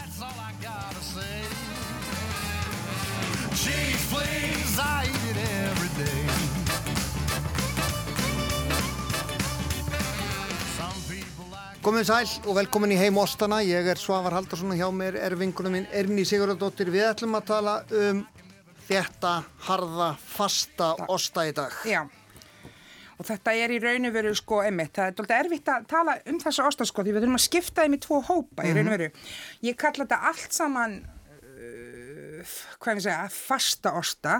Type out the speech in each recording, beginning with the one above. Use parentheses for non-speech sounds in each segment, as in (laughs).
That's all I gotta say. Cheese, please, I eat it every day. Some people like Komið sæl og velkomin í heim Óstana. Ég er Svavar Haldarsson og hjá mér er vingunum minn Erni Sigurðardóttir. Við ætlum að tala um þetta harða, fasta Ósta í dag. Já, og þetta er í raun og veru sko emitt. Það er doldið erfitt að tala um þessu osta sko því við þurfum að skipta þeim í tvo hópa í raun og veru. Ég kalla þetta allt saman, uh, hvað ég segja, fasta osta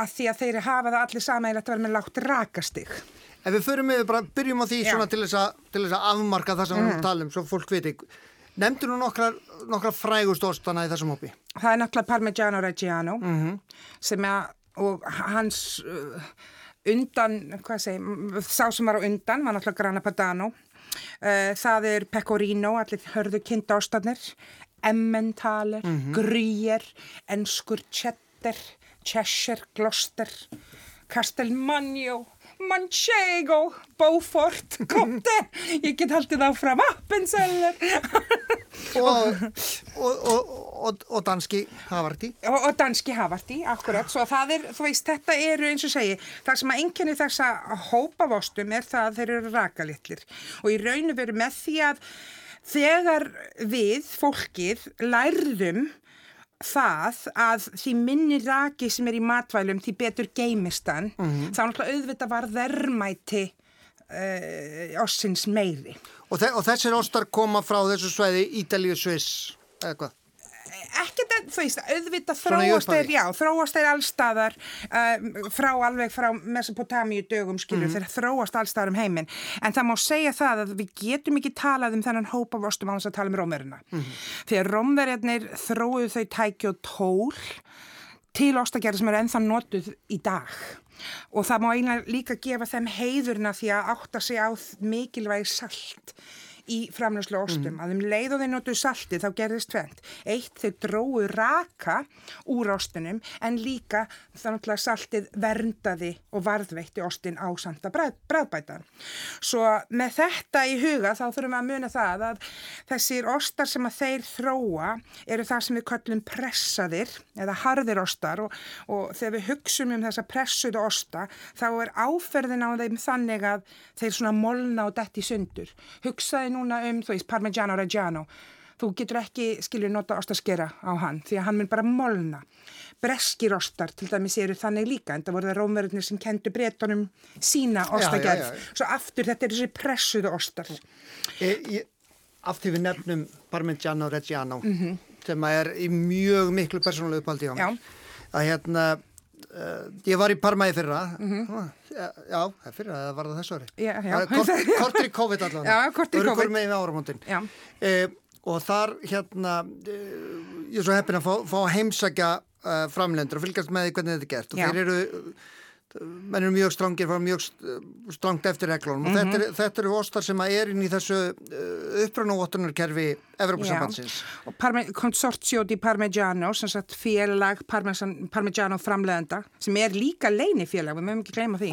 að því að þeir hafa það allir samægilegt að vera með lágt rakastig. Ef við förum við bara, byrjum á því Já. svona til þess, að, til þess að afmarka það sem við erum að tala um, svo fólk viti. Nefndu nú nokkrar, nokkrar frægust Óstana í þessum hópi? Það er náttúrulega Parmigiano Reggiano sem er, og hans uh, undan, hvað segi, sá sem var á undan var náttúrulega Grana Padano. Uh, það er Pecorino, allir hörðu kindástarnir, Emmentaler, Gruyère, Enskur Cheddar, Cheshire, Gloucester, Castelmagno, Manchego, Beaufort, (laughs) Comte, ég get haldið áfram, Appenzeller. Og, og, og, og, og danski Havarti. og, og danski hafarti, akkurat svo það er, þú veist, þetta eru eins og segi það sem að einkenni þessa hópavostum er það að þeir eru rakalitlir og í raun og veru með því að þegar við, fólkið, lærðum það að því minni raki sem er í matvælum því betur geimistan þá náttúrulega auðvitað var verðmæti uh, ossins meiri Og, þe og þessir Óstar koma frá þessu sveiði Ítalíu, Sviss, eða hvað? Ekkert þú veist, auðvitað þróast þeir, já, þróast þeir allstaðar uh, frá alveg frá Mesopotamíu dögum skilur, Mhm. þeir þróast allstaðar um heiminn, en það má segja það að við getum ekki talað um þennan hópa vostum á þess að tala um rómverina Mhm. því að rómverjarnir þróuðu þau tæki og tól til ostagerði sem eru ennþá notuð í dag. Og það má eiginlega líka gefa þeim heiðurna því að átta sig á mikilvægi salt í framlöslu ostum, að um leið og þeir notuðu salti þá gerðist tvent. Eitt, þeir dróu raka úr ostunum en líka þannig að saltið verndaði og varðveitti ostin á sanda bræðbætan. Svo með þetta í huga þá þurfum við að muna það að þessir ostar sem að þeir þróa eru það sem við köllum pressaðir eða harðir ostar og, og þegar við hugsum um þessa pressuðu osta þá er áferðin á þeim þannig að þeir svona molna og detti sundur. Hugsaði núna um, þú veist, Parmigiano Reggiano. Þú getur ekki, skilur, nota ostaskera á hann því að hann mun bara molna. Breskir ostar til dæmis eru þannig líka en það voru það rómverðinir sem kendu breytunum sína ostagerð. já, já. Svo aftur þetta er þessi pressuðu ostar. E, af því við nefnum Parmigiano Reggiano sem er í mjög miklu persónulega upphaldi á mér. Já. Að hérna, uh, ég var í Parma í fyrra, já, já, það er fyrra, það var það þessu ári. Já, já. Er Kort, (laughs) kortur í COVID allavega. Já. Örgur með. Já. E, og þar, hérna, e, ég er svo heppin að fá, fá heimsækja uh, framlendur og fylgjast með því hvernig þetta er gert. Og Já. þeir eru menn eru mjög strangir, fara mjög st- strangt eftir reglunum og þetta, Mhm. er, þetta eru ostar sem að er inn í þessu uh, upprannavottunarkerfi Evropasambandsins. Og di Parmigiano, sem sagt félag Parmesan, Parmigiano framleðenda, sem er líka leinifélag, við mögum ekki gleyma því.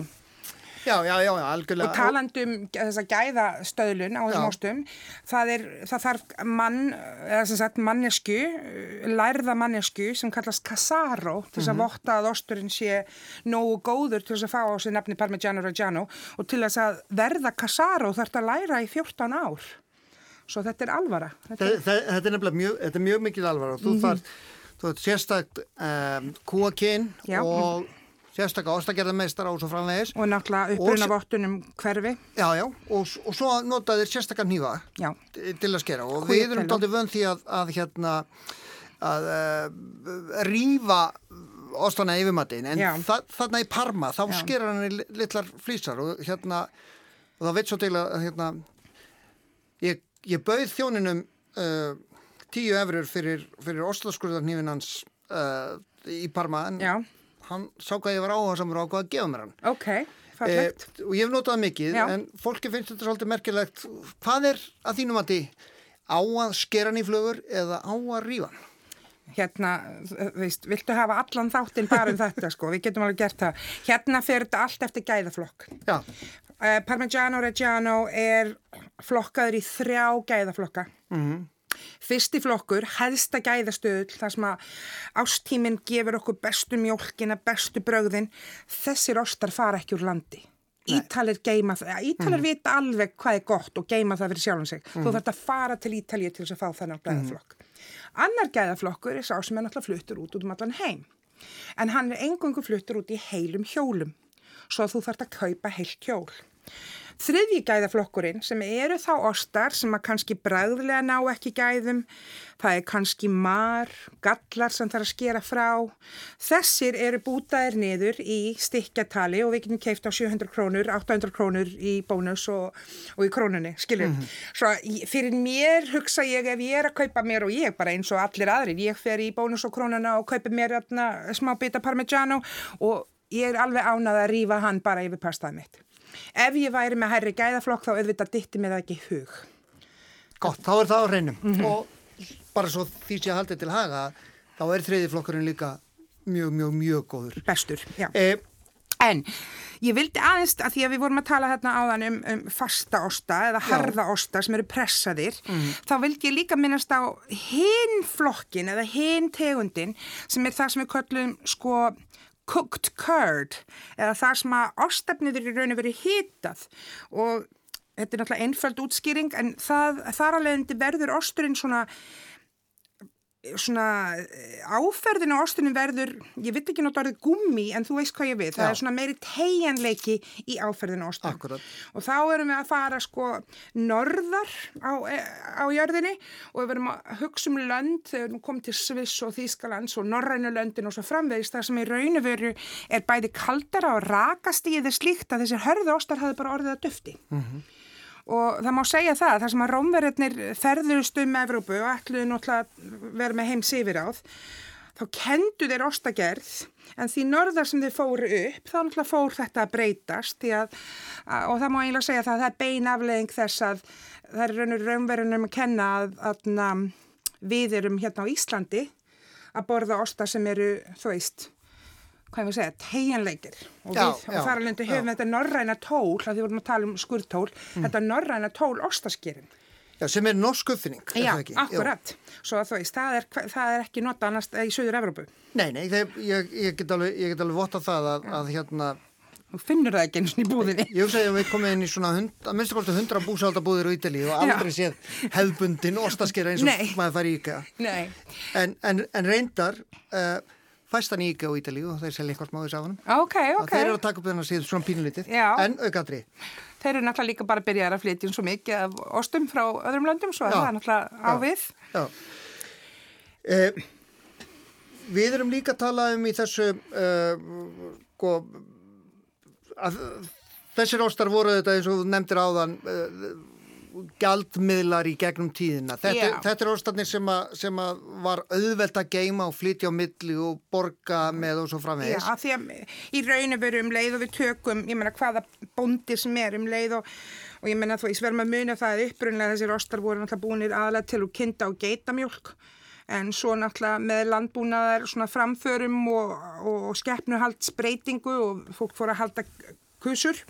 Já, já, já, algjörlega. Og talandum þessa gæðastöðlun á Já. þessum ástum, það, er, það þarf mann, eða sem sagt mannesku, lærða mannesku sem kallast Casaro til þess að votta að osturinn sé nógu góður til þess að fá á sig nafni Parmigiano Reggiano og til þess að verða Casaro þarf þetta að læra í 14 ár. Svo þetta er alvara. Þetta Þe- þe- Þetta er nefnilega mjög, þetta er mjög mikið alvar og þú þarf, þú þarf sérstakt um, kúakinn Já. og sérstakka ostagerðarmeistar og svo framvegis. og náttúrulega uppruna vottunum hverfi. Já, já, og, og svo nota þeir sérstakka nýfa til að skera. Og við erum dálítið vönd því að, að hérna að uh, rýfa ostana yfirmattin en þa þarna í Parma þá Já. skera hann í li- litlar flýsar og hérna og það veit svo til að hérna ég, ég bauð þjóninum uh, tíu efrur fyrir, fyrir oslaskurðarnýfin hans uh, í Parma. En hann sá hvað ég var áhuga samur á hvað að gefa mér hann ok, fallegt. Eh, og ég hef notað mikið Já. en fólki finnst þetta svolítið merkilegt hvað er að þínum að því á að skera hann í flugur eða á að rífa hann Hérna, veist, viltu hafa allan þáttinn bara um þetta, sko, við getum alveg gert það. Hérna fer þetta allt eftir gæðaflokk. já, Uh, Parmigiano Reggiano er flokkaður í þrjá gæðaflokka. Mhm. Fyrsti flokkur, hæðsta gæðastöðul, þar sem að ástíminn gefur okkur bestu mjólkina, bestu brögðin. Þessir ostar fara ekki úr landi. Ítalir geima það, Ítalir vita alveg hvað er gott og geima það fyrir sjálfum sig. Þú þarf að fara til Ítalið til þess að fá þennan gæðaflokk. Annar gæðaflokkur er sá sem er náttúrulega fluttur út út um allan heim. En hann er engungu fluttur út í heilum hjólum. Svo að þú þarf að kaupa heilt hjól. Þriðji gæðaflokkurinn sem eru þá ostar sem að kannski bræðilega ná ekki gæðum, það er kannski mar, gallar sem þarf að skera frá. Þessir eru bútaðir niður í stikkjatali og við getum keift á 700 krónur, 800 krónur í bónus og, og í krónunni, skiljum. Mm -hmm. Svo fyrir mér hugsa ég ef ég er að kaupa mér og ég bara eins og allir aðrir, ég fer í bónus og krónuna og kaupa mér atna, smá bita parmigiano og ég er alveg ánað að rífa hann bara yfir pastaði mitt. Ef ég væri með hærri gæðaflokk þá auðvitað dytti mig það ekki hug. Gott, þá er það á reynum og bara svo því sé að haldið til haga þá er þriði flokkurinn líka mjög, mjög, mjög góður. Bestur, já. E, En ég vildi aðeins að því að við vorum að tala hérna áðan um, um fasta osta eða harða osta sem eru pressaðir, þá vildi ég líka minnast á hinn flokkin eða hinn tegundin sem er það sem við köllum sko cooked curd eða það sem að ostafnið er í raun og verið hitað. Og þetta er náttúrulega einföld útskýring en það, þar alveg verður osturinn svona svona eh, áferðin á ostunum verður, ég veit ekki náttúrulega orðið gummi en þú veist hvað ég við, það Já. er svona meiri tegjanleiki í áferðin á ostunum. Akkúrat. Og þá erum við að fara sko norðar á, eh, á jörðinni og við verum að hugsa um lönd þegar við komið til Sviss og Þýskalands og norrænu löndin og svo framvegist það sem í raun og veru er bæði kaldara og rakastíð er slíkt að þessir hörðu ostar hafði bara orðið að dufti. Og það má segja það, þar sem að rómverðirnir ferðurust um Evrópu og ætluðu náttúrulega að vera með heims yfir áð, þá kendu þeir ostagerð, en því norðar sem þeir fóru upp, þá náttúrulega fór þetta að breytast, að, að, og það má eiginlega segja það, það er bein afleðing þess að það er raunur rómverðinum að kenna að, að na, við erum hérna á Íslandi að borða osta sem eru, þú veist, hvað ég að segja, tegjanleikir og, Já, við, já, og þar alveg höfum já. þetta norræna tól, að því vorum að tala um skurtól, þetta norræna tól ostaskerin. já, sem er norsk uppfinning, er Já, það ekki? akkurat. Svo að þú veist, það er, það er ekki nota annars í Suður Evrópu. Nei, nei, þeir, ég, ég get alveg, ég get alveg votta það að, að hérna, Þú finnur það ekki eins og í búðinni. ég hugsa að við komum inn í svona hund, að minnstu kosti hundra búsaldabúðir á Ítali og aldrei séð hefðbundin ostaskera eins og maður fær í. Nei. En, en, en reyndar, uh, fæst hann í IKEA á Ítali og þeir selja eitthvað smáðis af hann. Ok, ok. Þeir eru að taka upp þennan síðan svona pínulítið, Já. en aukadri. Þeir eru náttúrulega líka bara að byrja að flytja svo mikið af ostum frá öðrum löndum, svo það er náttúrulega á Já. Eh, við erum líka að tala um í þessu uh, sko, að þessir ástar voru þetta eins og nefndir áðan uh, gjaldmiðlar í gegnum tíðina. Þetta, Já. þetta er ástarnir sem, sem að var auðvelt að geima og flytja á milli og borga með og svo Já, framvegis. af því að í raun og veru um leið og við tökum, ég meina hvaða bóndi sem er um leið og, og ég meina þú verðum að muna það að upprunlega þessir ostar voru náttúrulega búinir aðalega til að kinda og geitamjólk en svo náttúrulega með landbúnaðar svona framförum og, og, og skeppnuhaldsbreytingu og fólk fór að halda kusur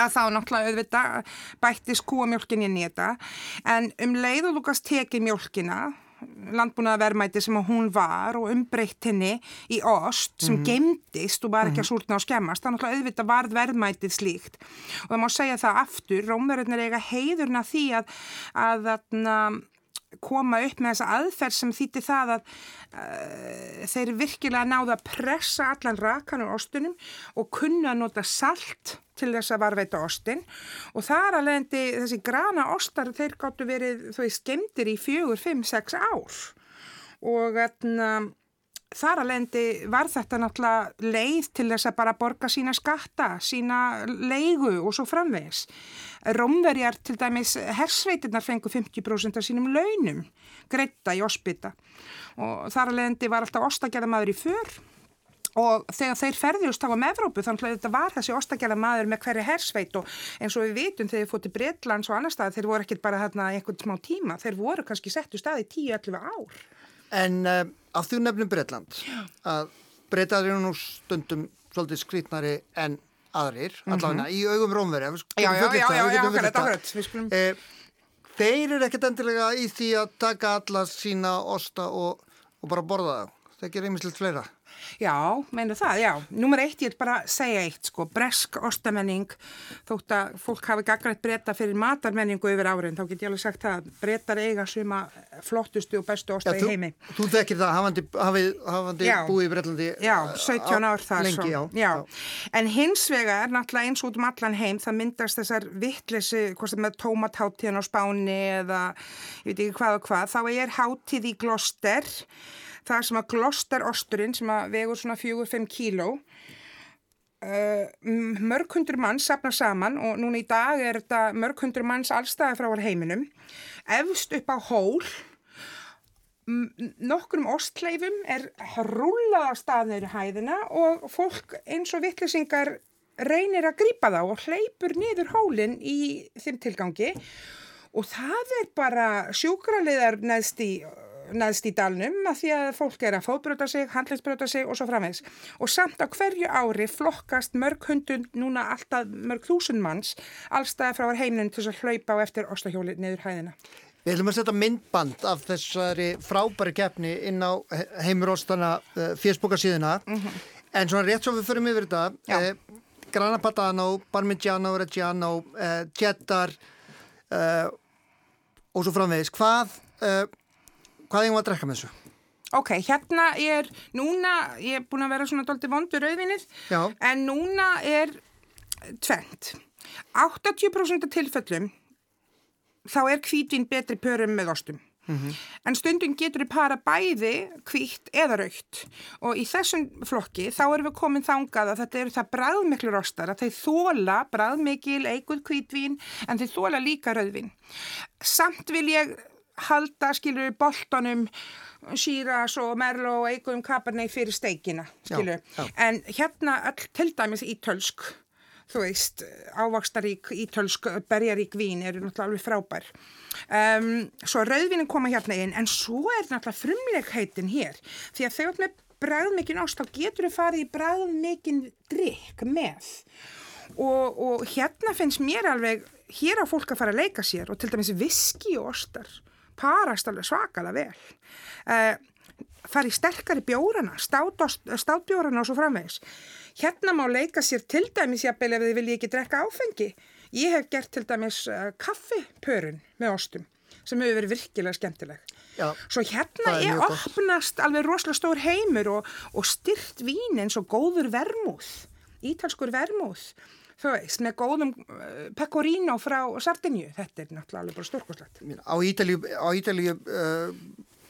að þá náttúrulega auðvitað bættist kúamjólkin inn í þetta. En um leið og Lukas tekið mjólkina landbúnaðarverðmæti sem hún var og umbreytt henni í ost sem gemdist og var ekki að súrna og skemmast þannig að auðvitað varð verðmætið slíkt. Og það má segja það aftur Rómverðurnir eiga heiðurna því að, að, að koma upp með þessa aðferð sem þýtti það að uh, þeir virkilega náðu að pressa allan rakan úr ostunum og kunna nota salt til þess að varveita ostin og þar að leiðandi þessi grana ostar þeir gáttu verið þú veist gemdir í fjögur, fimm, sex ár. Og þarna Þar að leiðandi var þetta náttúrulega leið til þess að bara borga sína skatta, sína leigu og svo framvegis. Rómverjar til dæmis hersveitirnar fengu 50% af sínum launum greita í ospita. Og þar að leiðandi var alltaf ostagerðamaður í för og þegar þeir ferðjust á um Evrópu þannig að þetta var þessi ostagerðamaður með hverju hersveit og eins og við vitum þegar þeir fótið Breitlands og annar stað þeir voru ekkert bara þarna einhvern smá tíma, þeir voru kannski settu stað í 10-11 ár. En uh, af því nefnum Breitland, að breytaður eru nú stundum svolítið skrítnari en aðrir, allavega í augum Mhm. Já, já, já, já, já, akkurat, akkurat, Eh, þeir eru ekkert endilega í því að taka alla sína osta og, og bara borða það. Það gerir einmislegt fleira. Já, meina það, já. Númer eitt, ég er bara segja eitt, sko, bresk ostamenning, þótt að fólk hafi gaggrætt breyta fyrir matarmenningu yfir árin, þá get ég alveg sagt það að breytar eiga suma flottustu og bestu osta í þú, heimi. þú þekkir það, hafandi, hafið, hafandi Já. búið í Breitlandi. Já, eh, 17 ár þar Lengi, svo. já. En hins vegar, náttúrulega eins út um allan heim, það myndast þessar vittleysi, hvort sem með tómatháttíðan á Spáni eða ég veit ekki hvað og hvað, þá er háttíð í Gloster, það sem að Gloster osturinn sem að vegur svona 4-5 kíló, uh, mörg hundur manns safna saman og núna í dag er þetta mörg hundur manns allstæði frá heiminum, efst upp á hól, nokkrum ostleifum er rúlað á staðnir í hæðina og fólk eins og vittlisingar reynir að grípa þá og hleypur niður hólinn í þeim tilgangi. Og það er bara sjúkraliðar neðst í neðst í dalnum að því að fólk er að fótbrjóta sig, handlingsbrjóta sig og svo framvegs. Og samt á hverju ári flokkast mörg hundund, núna alltaf mörg þúsund manns, allstæði frá heiminum til að hlaupa á eftir ostahjóli niður hæðina. Við ætlum að setja myndband af þessari frábæri keppni inn á heimurostana uh, Facebookasíðuna en svona rétt svo við förum yfir þetta eh, Grana Padano, Parmigiano, Reggiano eh, Cheddar eh, og svo framvegis hvað eh, hvað eigum við að drekka með þessu? Ok, hérna er, núna, ég er búin að vera svona doldi vondur rauðvinnið, Já. en núna er tvent. 80% af tilfellum þá er hvítvin betri pörum með ostum. En stundum getur við para bæði hvítt eða raukt og í þessum flokki þá erum við komin þangað að þetta eru það bræðmiklur ostar að þeir þóla bræðmikil, eiguð hvítvín en þeir þóla líka rauðvín. Samt vil ég halda, skilur boltanum Sýras og Merlo og eiguðum Cabernet fyrir steikina, skilur Já, já. En hérna öll til dæmis ítölsk, þú veist, ávakstarík, ítölsk, berjarík vín eru náttúrulega alveg frábær. Um, svo rauðvínin koma hérna inn, en svo er náttúrulega frumlegheitin hér, því að þegar með bræðmikinn ást, þá getur við farið í bræðmikinn drikk með. Og, og hérna finnst mér alveg, hér á fólk að fara að leika sér og til dæmis viski og ostar parast alveg svakalega vel. Uh, fara í sterkari bjórana, státost- státbjórana og svo framvegis. Hérna má leika sér til dæmis jafnvel ef þið vilji ekki drekka áfengi. Ég hef gert til dæmis uh, kaffipörun með ostum sem hefur verið virkilega skemmtileg. Já, Svo hérna er mjög gott. opnast alveg rosalega stór heimur og, og styrt vín eins og góður vermúð, ítalskur vermúð, þú veist, með góðum uh, pecorino frá Sardinju. Þetta er náttúrulega alveg bara stórkoslegt. á Ítalíu, á Ítalíu uh,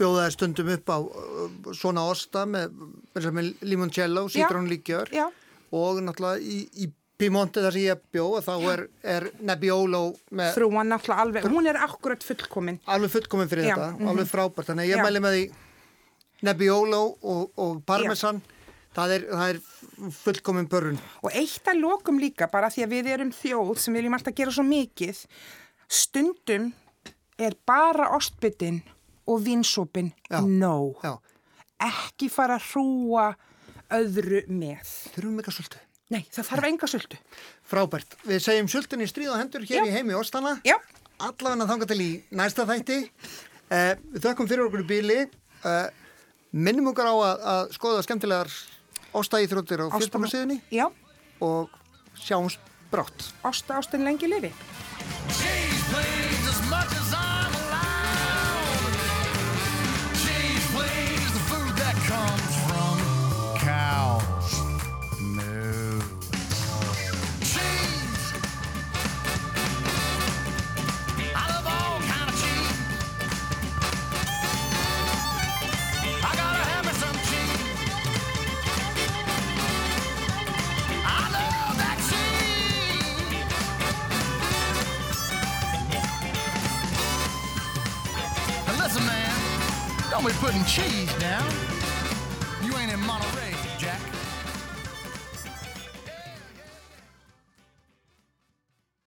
bjóðaði stundum upp á uh, svona osta með, með, með limoncello, citrónlíkjör og náttúrulega í, í Piemonte þar sem ég bjó og þá er, er Nebbiolo með frúan náttúrulega alveg, hún er akkurat fullkomin. alveg fullkomin fyrir Já, þetta, mhm. alveg frábært þannig að ég Já. mæli með því Nebbiolo og, og Parmesan það er, það er fullkomin börun. Og eitt að lokum líka, bara því að við erum þjóð sem viljum alltaf gera svo mikið, stundum er bara ostbyttin og vinsópin nóg. Já, Ekki fara að hrúa öðru með. þurfum ekki að svolítið Nei, það þarf enga söldu. Frábært, við segjum í stríð og hendur hér Já. í heimi Óstana Já, allavega þanga til í næsta þætti. Uh, Við þökkum fyrir okkur í bíli uh, minnum okkur á að, að skoða skemmtilegar óstæðíþróttir á fyrstbókarsíðunni Já, og sjáumst brátt. Osta ástin lengi lifi. Now we're putting cheese down.